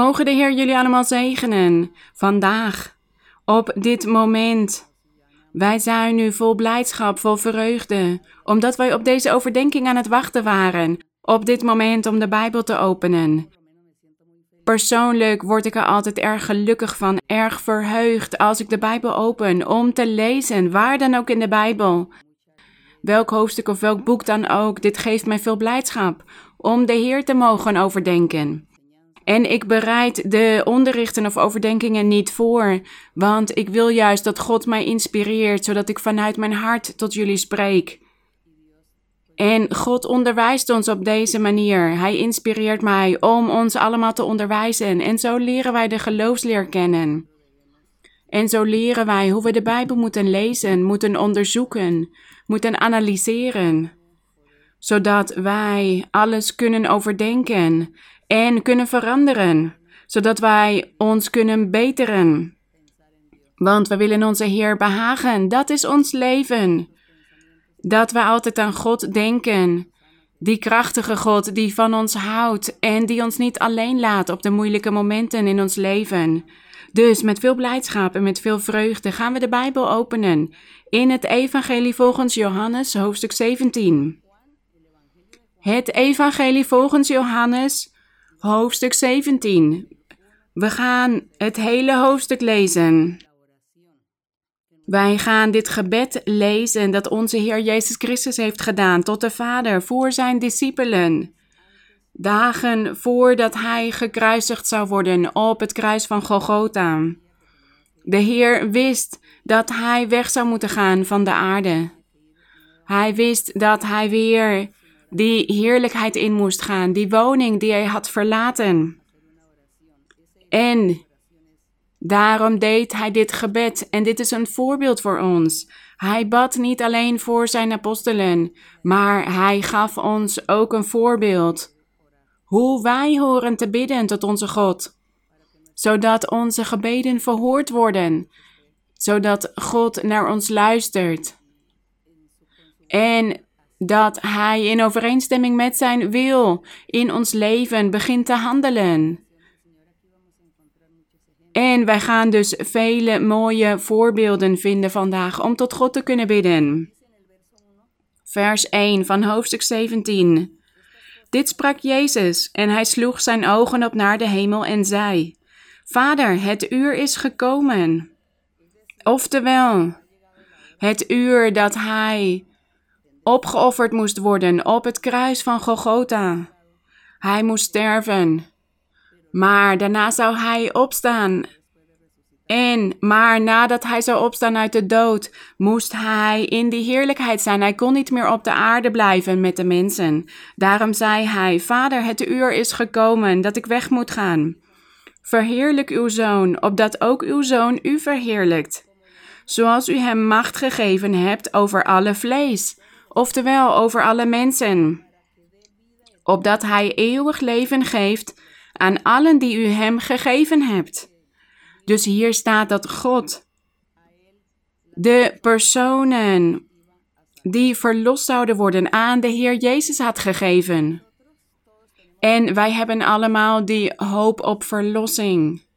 Mogen de Heer jullie allemaal zegenen vandaag, op dit moment. Wij zijn nu vol blijdschap, vol vreugde, omdat wij op deze overdenking aan het wachten waren, op dit moment om de Bijbel te openen. Persoonlijk word ik er altijd erg gelukkig van, erg verheugd als ik de Bijbel open om te lezen, waar dan ook in de Bijbel. Welk hoofdstuk of welk boek dan ook, dit geeft mij veel blijdschap om de Heer te mogen overdenken. En ik bereid de onderrichten of overdenkingen niet voor, want ik wil juist dat God mij inspireert, zodat ik vanuit mijn hart tot jullie spreek. En God onderwijst ons op deze manier. Hij inspireert mij om ons allemaal te onderwijzen. En zo leren wij de geloofsleer kennen. En zo leren wij hoe we de Bijbel moeten lezen, moeten onderzoeken, moeten analyseren, zodat wij alles kunnen overdenken en kunnen veranderen, zodat wij ons kunnen beteren. Want we willen onze Heer behagen, dat is ons leven. Dat we altijd aan God denken. Die krachtige God die van ons houdt en die ons niet alleen laat op de moeilijke momenten in ons leven. Dus met veel blijdschap en met veel vreugde gaan we de Bijbel openen in het Evangelie volgens Johannes, hoofdstuk 17. Het Evangelie volgens Johannes, hoofdstuk 17. We gaan het hele hoofdstuk lezen. Wij gaan dit gebed lezen dat onze Heer Jezus Christus heeft gedaan tot de Vader voor zijn discipelen. Dagen voordat hij gekruisigd zou worden op het kruis van Golgotha. De Heer wist dat hij weg zou moeten gaan van de aarde. Hij wist dat hij weer die heerlijkheid in moest gaan, die woning die hij had verlaten. En daarom deed hij dit gebed en dit is een voorbeeld voor ons. Hij bad niet alleen voor zijn apostelen, maar hij gaf ons ook een voorbeeld. Hoe wij horen te bidden tot onze God, zodat onze gebeden verhoord worden, zodat God naar ons luistert. En dat Hij in overeenstemming met Zijn wil in ons leven begint te handelen. En wij gaan dus vele mooie voorbeelden vinden vandaag om tot God te kunnen bidden. Vers 1 van hoofdstuk 17. Dit sprak Jezus en hij sloeg zijn ogen op naar de hemel en zei: Vader, het uur is gekomen. Oftewel, het uur dat hij opgeofferd moest worden op het kruis van Golgotha. Hij moest sterven. Maar daarna zou hij opstaan. En, maar nadat hij zou opstaan uit de dood, moest hij in die heerlijkheid zijn. Hij kon niet meer op de aarde blijven met de mensen. Daarom zei hij: Vader, het uur is gekomen dat ik weg moet gaan. Verheerlijk uw zoon, opdat ook uw zoon u verheerlijkt. Zoals u hem macht gegeven hebt over alle vlees oftewel over alle mensen, opdat Hij eeuwig leven geeft aan allen die u Hem gegeven hebt. Dus hier staat dat God de personen die verlost zouden worden aan de Heer Jezus had gegeven. En wij hebben allemaal die hoop op verlossing.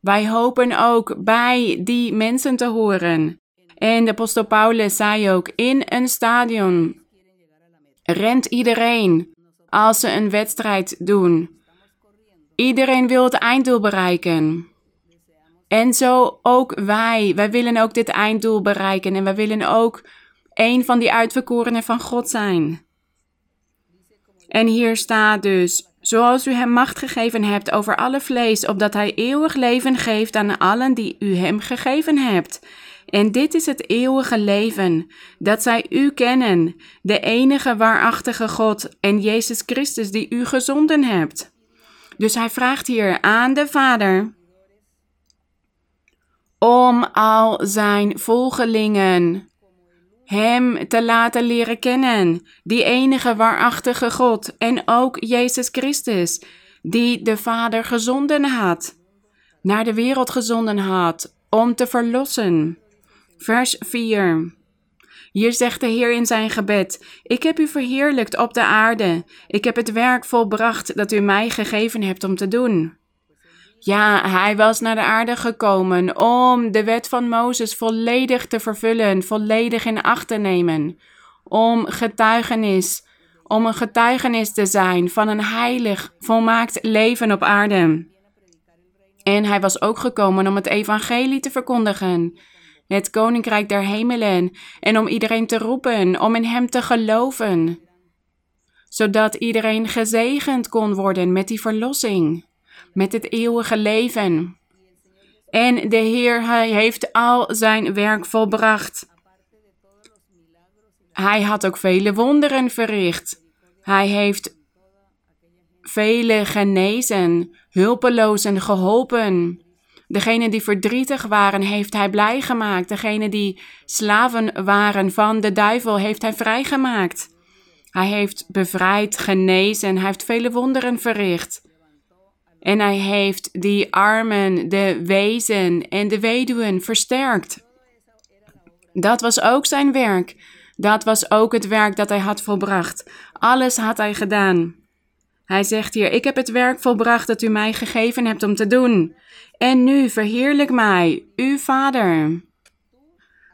Wij hopen ook bij die mensen te horen en de apostel Paulus zei ook, in een stadion rent iedereen als ze een wedstrijd doen. Iedereen wil het einddoel bereiken. En zo ook wij. Wij willen ook dit einddoel bereiken en wij willen ook een van die uitverkorenen van God zijn. En hier staat dus, zoals u hem macht gegeven hebt over alle vlees, opdat hij eeuwig leven geeft aan allen die u hem gegeven hebt. En dit is het eeuwige leven, dat zij u kennen, de enige waarachtige God en Jezus Christus die u gezonden hebt. Dus hij vraagt hier aan de Vader om al zijn volgelingen hem te laten leren kennen, die enige waarachtige God en ook Jezus Christus, die de Vader gezonden had, naar de wereld gezonden had om te verlossen. Vers 4. Hier zegt de Heer in zijn gebed: Ik heb u verheerlijkt op de aarde. Ik heb het werk volbracht dat u mij gegeven hebt om te doen. Ja, hij was naar de aarde gekomen om de wet van Mozes volledig te vervullen, volledig in acht te nemen. Om getuigenis, om een getuigenis te zijn van een heilig, volmaakt leven op aarde. En hij was ook gekomen om het evangelie te verkondigen, het koninkrijk der hemelen, en om iedereen te roepen, om in hem te geloven, zodat iedereen gezegend kon worden met die verlossing met het eeuwige leven. En de Heer, hij heeft al zijn werk volbracht. Hij had ook vele wonderen verricht. Hij heeft vele genezen, hulpelozen geholpen. Degene die verdrietig waren, heeft hij blij gemaakt. Degene die slaven waren van de duivel, heeft hij vrijgemaakt. Hij heeft bevrijd, genezen, hij heeft vele wonderen verricht. En hij heeft die armen, de wezen en de weduwen versterkt. Dat was ook zijn werk. Dat was ook het werk dat hij had volbracht. Alles had hij gedaan. Hij zegt hier: Ik heb het werk volbracht dat u mij gegeven hebt om te doen. En nu verheerlijk mij, uw Vader,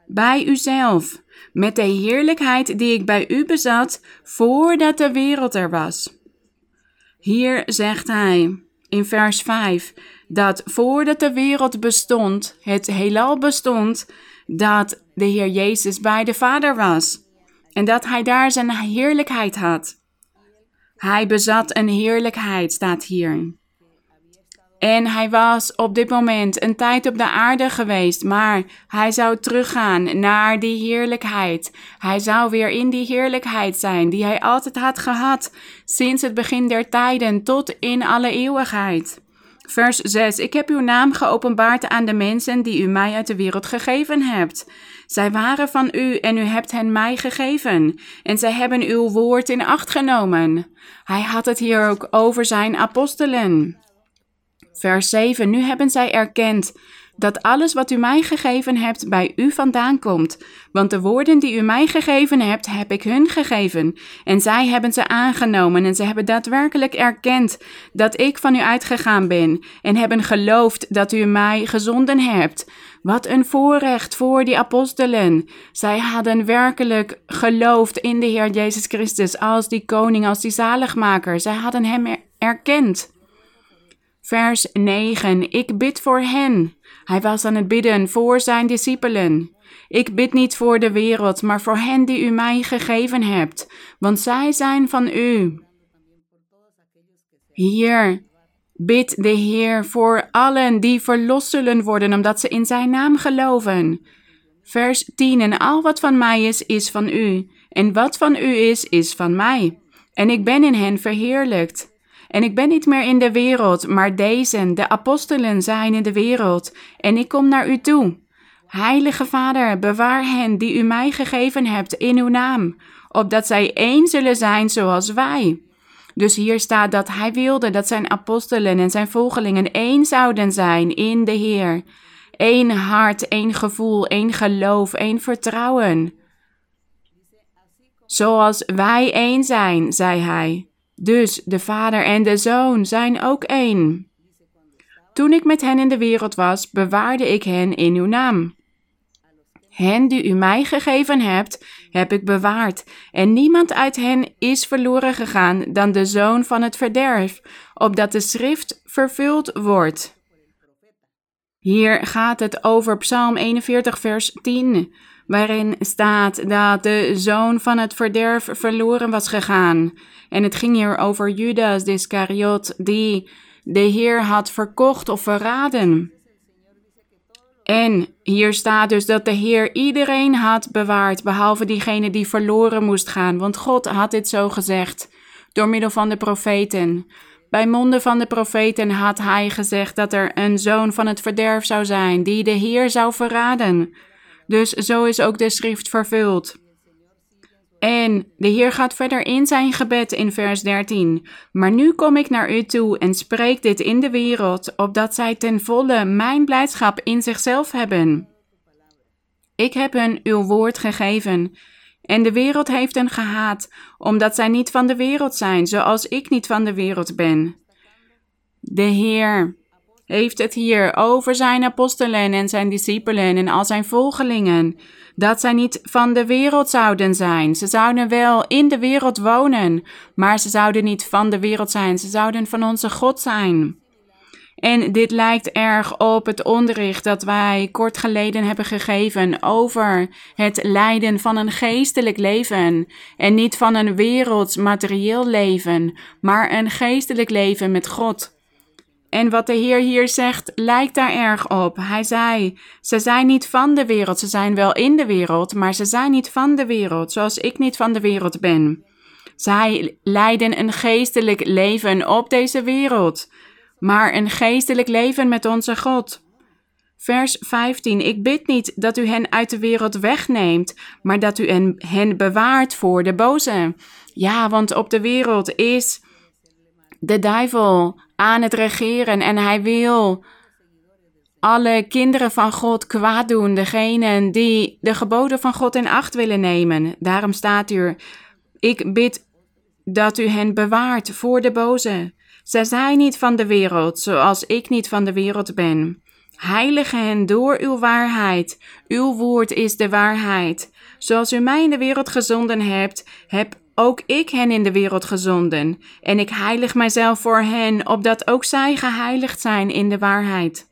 bij uzelf, met de heerlijkheid die ik bij u bezat voordat de wereld er was. Hier zegt hij in vers 5 dat voordat de wereld bestond, het heelal bestond, dat de Heer Jezus bij de Vader was en dat hij daar zijn heerlijkheid had. Hij bezat een heerlijkheid, staat hier. En hij was op dit moment een tijd op de aarde geweest, maar hij zou teruggaan naar die heerlijkheid. Hij zou weer in die heerlijkheid zijn die hij altijd had gehad, sinds het begin der tijden tot in alle eeuwigheid. Vers 6. Ik heb uw naam geopenbaard aan de mensen die u mij uit de wereld gegeven hebt. Zij waren van u en u hebt hen mij gegeven. En zij hebben uw woord in acht genomen. Hij had het hier ook over zijn apostelen. Vers 7. Nu hebben zij erkend dat alles wat u mij gegeven hebt bij u vandaan komt. Want de woorden die u mij gegeven hebt, heb ik hun gegeven. En zij hebben ze aangenomen en ze hebben daadwerkelijk erkend dat ik van u uitgegaan ben. En hebben geloofd dat u mij gezonden hebt. Wat een voorrecht voor die apostelen. Zij hadden werkelijk geloofd in de Heer Jezus Christus als die koning, als die zaligmaker. Zij hadden hem erkend. Vers 9. Ik bid voor hen. Hij was aan het bidden voor zijn discipelen. Ik bid niet voor de wereld, maar voor hen die u mij gegeven hebt, want zij zijn van u. Hier bid de Heer voor allen die verlost zullen worden, omdat ze in zijn naam geloven. Vers 10. En al wat van mij is, is van u. En wat van u is, is van mij. En ik ben in hen verheerlijkt. En ik ben niet meer in de wereld, maar deze, de apostelen, zijn in de wereld. En ik kom naar u toe. Heilige Vader, bewaar hen die u mij gegeven hebt in uw naam, opdat zij één zullen zijn zoals wij. Dus hier staat dat hij wilde dat zijn apostelen en zijn volgelingen één zouden zijn in de Heer. Eén hart, één gevoel, één geloof, één vertrouwen. Zoals wij één zijn, zei hij. Dus de Vader en de Zoon zijn ook één. Toen ik met hen in de wereld was, bewaarde ik hen in uw naam. Hen die u mij gegeven hebt, heb ik bewaard, en niemand uit hen is verloren gegaan dan de zoon van het verderf, opdat de schrift vervuld wordt. Hier gaat het over Psalm 41, vers 10 waarin staat dat de zoon van het verderf verloren was gegaan. En het ging hier over Judas de Iscariot, die de Heer had verkocht of verraden. En hier staat dus dat de Heer iedereen had bewaard, behalve diegene die verloren moest gaan, want God had dit zo gezegd door middel van de profeten. Bij monden van de profeten had hij gezegd dat er een zoon van het verderf zou zijn, die de Heer zou verraden. Dus zo is ook de schrift vervuld. En de Heer gaat verder in zijn gebed in vers 13. Maar nu kom ik naar u toe en spreek dit in de wereld, opdat zij ten volle mijn blijdschap in zichzelf hebben. Ik heb hun uw woord gegeven. En de wereld heeft hen gehaat, omdat zij niet van de wereld zijn, zoals ik niet van de wereld ben. De Heer heeft het hier over zijn apostelen en zijn discipelen en al zijn volgelingen. Dat zij niet van de wereld zouden zijn. Ze zouden wel in de wereld wonen, maar ze zouden niet van de wereld zijn. Ze zouden van onze God zijn. En dit lijkt erg op het onderricht dat wij kort geleden hebben gegeven over het lijden van een geestelijk leven. En niet van een werelds materieel leven, maar een geestelijk leven met God. En wat de Heer hier zegt, lijkt daar erg op. Hij zei: Ze zijn niet van de wereld, ze zijn wel in de wereld, maar ze zijn niet van de wereld, zoals ik niet van de wereld ben. Zij leiden een geestelijk leven op deze wereld, maar een geestelijk leven met onze God. Vers 15: Ik bid niet dat u hen uit de wereld wegneemt, maar dat u hen bewaart voor de boze. Ja, want op de wereld is de duivel aan het regeren en hij wil alle kinderen van God kwaad doen, degenen die de geboden van God in acht willen nemen. Daarom staat u: Ik bid dat u hen bewaart voor de boze. Zij zijn niet van de wereld, zoals ik niet van de wereld ben. Heilige hen door uw waarheid. Uw woord is de waarheid. Zoals u mij in de wereld gezonden hebt, heb ook ik hen in de wereld gezonden. En ik heilig mijzelf voor hen, opdat ook zij geheiligd zijn in de waarheid.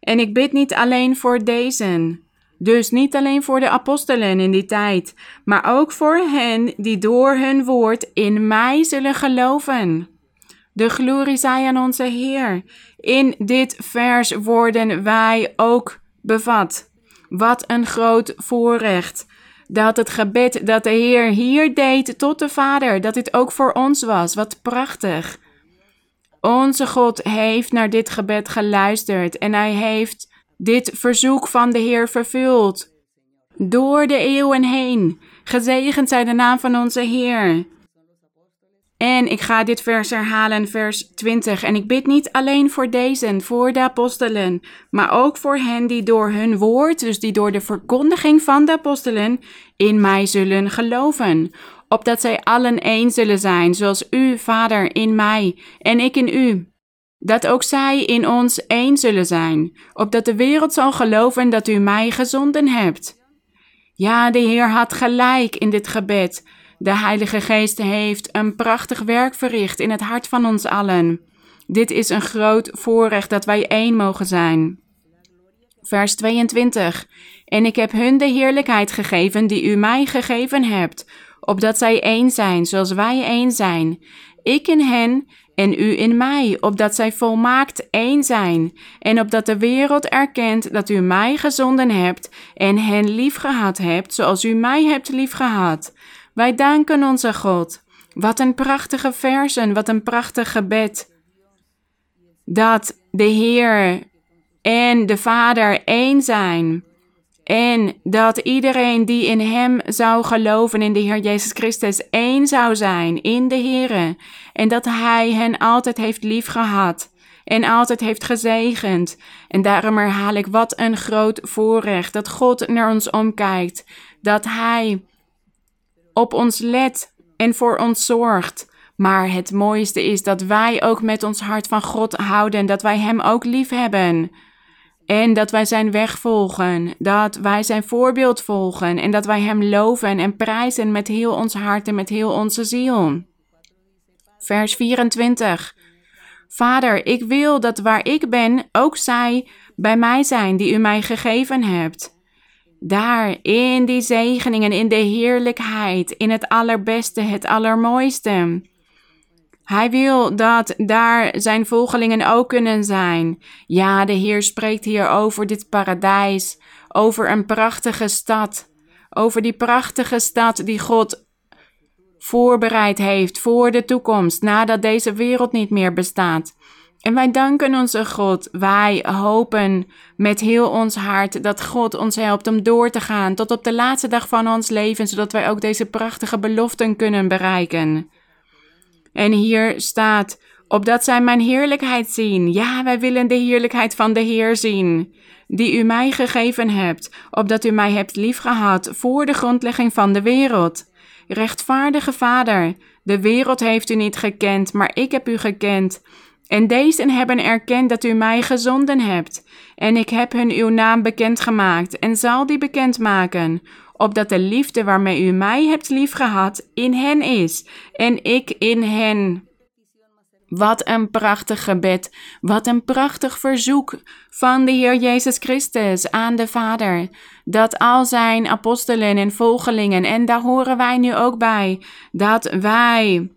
En ik bid niet alleen voor deze, dus niet alleen voor de apostelen in die tijd, maar ook voor hen die door hun woord in mij zullen geloven. De glorie zij aan onze Heer. In dit vers worden wij ook bevat. Wat een groot voorrecht dat het gebed dat de Heer hier deed tot de Vader, dat dit ook voor ons was. Wat prachtig. Onze God heeft naar dit gebed geluisterd en hij heeft dit verzoek van de Heer vervuld. Door de eeuwen heen. Gezegend zij de naam van onze Heer. En ik ga dit vers herhalen, vers 20. En ik bid niet alleen voor deze, voor de apostelen, maar ook voor hen die door hun woord, dus die door de verkondiging van de apostelen, in mij zullen geloven. Opdat zij allen één zullen zijn, zoals u, Vader, in mij en ik in u. Dat ook zij in ons één zullen zijn, opdat de wereld zal geloven dat u mij gezonden hebt. Ja, de Heer had gelijk in dit gebed de Heilige Geest heeft een prachtig werk verricht in het hart van ons allen. Dit is een groot voorrecht dat wij één mogen zijn. Vers 22. En ik heb hun de heerlijkheid gegeven die u mij gegeven hebt, opdat zij één zijn, zoals wij één zijn. Ik in hen en u in mij, opdat zij volmaakt één zijn, en opdat de wereld erkent dat u mij gezonden hebt en hen liefgehad hebt, zoals u mij hebt liefgehad. Wij danken onze God. Wat een prachtige versen, wat een prachtig gebed. Dat de Heer en de Vader één zijn. En dat iedereen die in Hem zou geloven, in de Heer Jezus Christus, één zou zijn in de Heer. En dat Hij hen altijd heeft liefgehad en altijd heeft gezegend. En daarom herhaal ik, wat een groot voorrecht dat God naar ons omkijkt. Dat Hij op ons let en voor ons zorgt. Maar het mooiste is dat wij ook met ons hart van God houden, dat wij Hem ook lief hebben. En dat wij Zijn weg volgen, dat wij Zijn voorbeeld volgen en dat wij Hem loven en prijzen met heel ons hart en met heel onze ziel. Vers 24. Vader, ik wil dat waar ik ben, ook zij bij mij zijn die U mij gegeven hebt. Daar, in die zegeningen, in de heerlijkheid, in het allerbeste, het allermooiste. Hij wil dat daar zijn volgelingen ook kunnen zijn. Ja, de Heer spreekt hier over dit paradijs, over een prachtige stad, over die prachtige stad die God voorbereid heeft voor de toekomst, nadat deze wereld niet meer bestaat. En wij danken onze God. Wij hopen met heel ons hart dat God ons helpt om door te gaan tot op de laatste dag van ons leven, zodat wij ook deze prachtige beloften kunnen bereiken. En hier staat, opdat zij mijn heerlijkheid zien. Ja, wij willen de heerlijkheid van de Heer zien, die u mij gegeven hebt, opdat u mij hebt liefgehad voor de grondlegging van de wereld. Rechtvaardige Vader, de wereld heeft u niet gekend, maar ik heb u gekend. En deze hebben erkend dat u mij gezonden hebt. En ik heb hun uw naam bekendgemaakt en zal die bekendmaken, opdat de liefde waarmee u mij hebt liefgehad in hen is en ik in hen. Wat een prachtig gebed, wat een prachtig verzoek van de Heer Jezus Christus aan de Vader. Dat al zijn apostelen en volgelingen, en daar horen wij nu ook bij, dat wij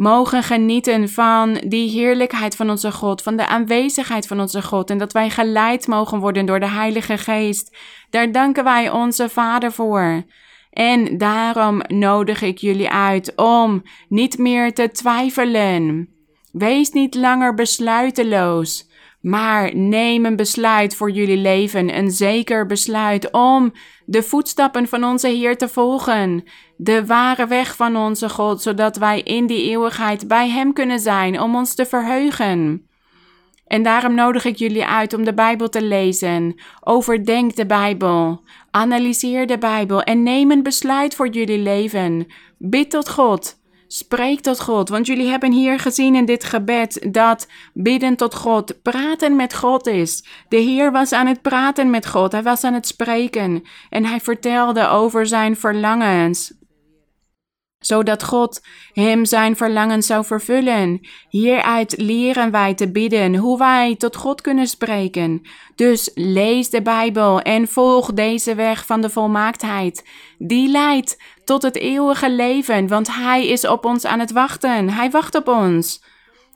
mogen genieten van die heerlijkheid van onze God, van de aanwezigheid van onze God en dat wij geleid mogen worden door de Heilige Geest. Daar danken wij onze Vader voor. En daarom nodig ik jullie uit om niet meer te twijfelen. Wees niet langer besluiteloos. Maar neem een besluit voor jullie leven, een zeker besluit om de voetstappen van onze Heer te volgen, de ware weg van onze God, zodat wij in die eeuwigheid bij Hem kunnen zijn, om ons te verheugen. En daarom nodig ik jullie uit om de Bijbel te lezen. Overdenk de Bijbel. Analyseer de Bijbel en neem een besluit voor jullie leven. Bid tot God. Spreek tot God, want jullie hebben hier gezien in dit gebed dat bidden tot God, praten met God is. De Heer was aan het praten met God, hij was aan het spreken en hij vertelde over zijn verlangens zodat God hem zijn verlangen zou vervullen. Hieruit leren wij te bidden, hoe wij tot God kunnen spreken. Dus lees de Bijbel en volg deze weg van de volmaaktheid. Die leidt tot het eeuwige leven, want Hij is op ons aan het wachten. Hij wacht op ons.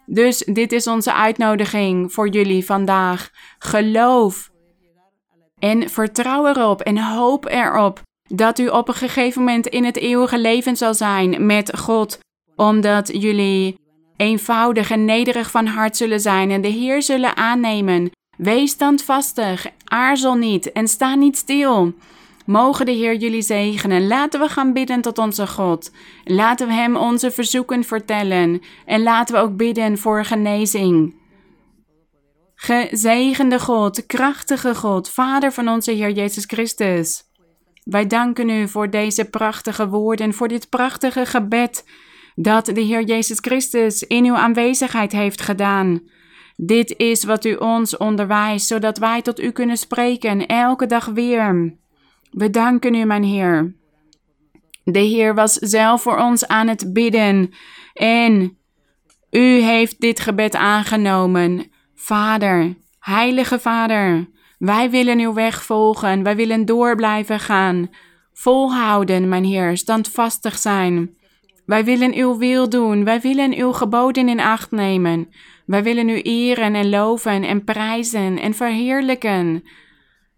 Dus dit is onze uitnodiging voor jullie vandaag. Geloof en vertrouw erop en hoop erop dat u op een gegeven moment in het eeuwige leven zal zijn met God, omdat jullie eenvoudig en nederig van hart zullen zijn en de Heer zullen aannemen. Wees standvastig, aarzel niet en sta niet stil. Mogen de Heer jullie zegenen. Laten we gaan bidden tot onze God. Laten we Hem onze verzoeken vertellen en laten we ook bidden voor genezing. Gezegende God, krachtige God, Vader van onze Heer Jezus Christus. Wij danken u voor deze prachtige woorden, voor dit prachtige gebed dat de Heer Jezus Christus in uw aanwezigheid heeft gedaan. Dit is wat u ons onderwijst, zodat wij tot u kunnen spreken elke dag weer. We danken u, mijn Heer. De Heer was zelf voor ons aan het bidden en u heeft dit gebed aangenomen. Vader, Heilige Vader, wij willen uw weg volgen, wij willen door blijven gaan. Volhouden, mijn Heer, standvastig zijn. Wij willen uw wil doen, wij willen uw geboden in acht nemen. Wij willen u eren en loven en prijzen en verheerlijken.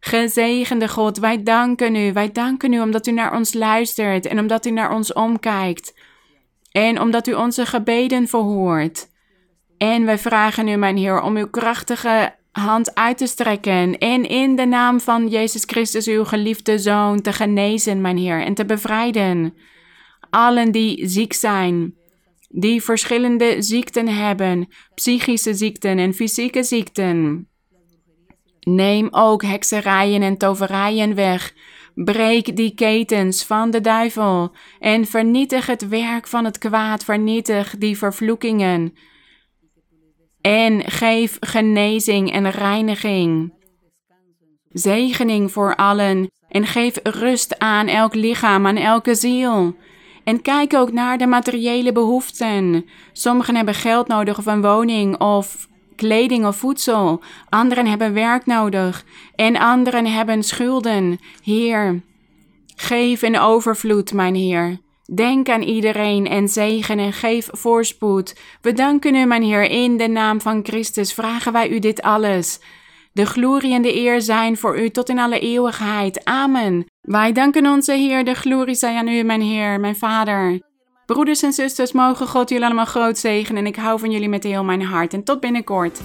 Gezegende God, wij danken u, wij danken u omdat u naar ons luistert en omdat u naar ons omkijkt. En omdat u onze gebeden verhoort. En wij vragen u, mijn Heer, om uw krachtige hand uit te strekken en in de naam van Jezus Christus, uw geliefde Zoon, te genezen, mijn Heer, en te bevrijden. Allen die ziek zijn, die verschillende ziekten hebben, psychische ziekten en fysieke ziekten. Neem ook hekserijen en toverijen weg. Breek die ketens van de duivel en vernietig het werk van het kwaad, vernietig die vervloekingen en geef genezing en reiniging. Zegening voor allen en geef rust aan elk lichaam, aan elke ziel. En kijk ook naar de materiële behoeften. Sommigen hebben geld nodig of een woning of kleding of voedsel. Anderen hebben werk nodig en anderen hebben schulden. Heer, geef in overvloed, mijn Heer. Denk aan iedereen en zegen en geef voorspoed. We danken u, mijn Heer, in de naam van Christus vragen wij u dit alles. De glorie en de eer zijn voor u tot in alle eeuwigheid. Amen. Wij danken onze Heer, de glorie zij aan u, mijn Heer, mijn Vader. Broeders en zusters, mogen God jullie allemaal groot zegenen en ik hou van jullie met heel mijn hart. En tot binnenkort.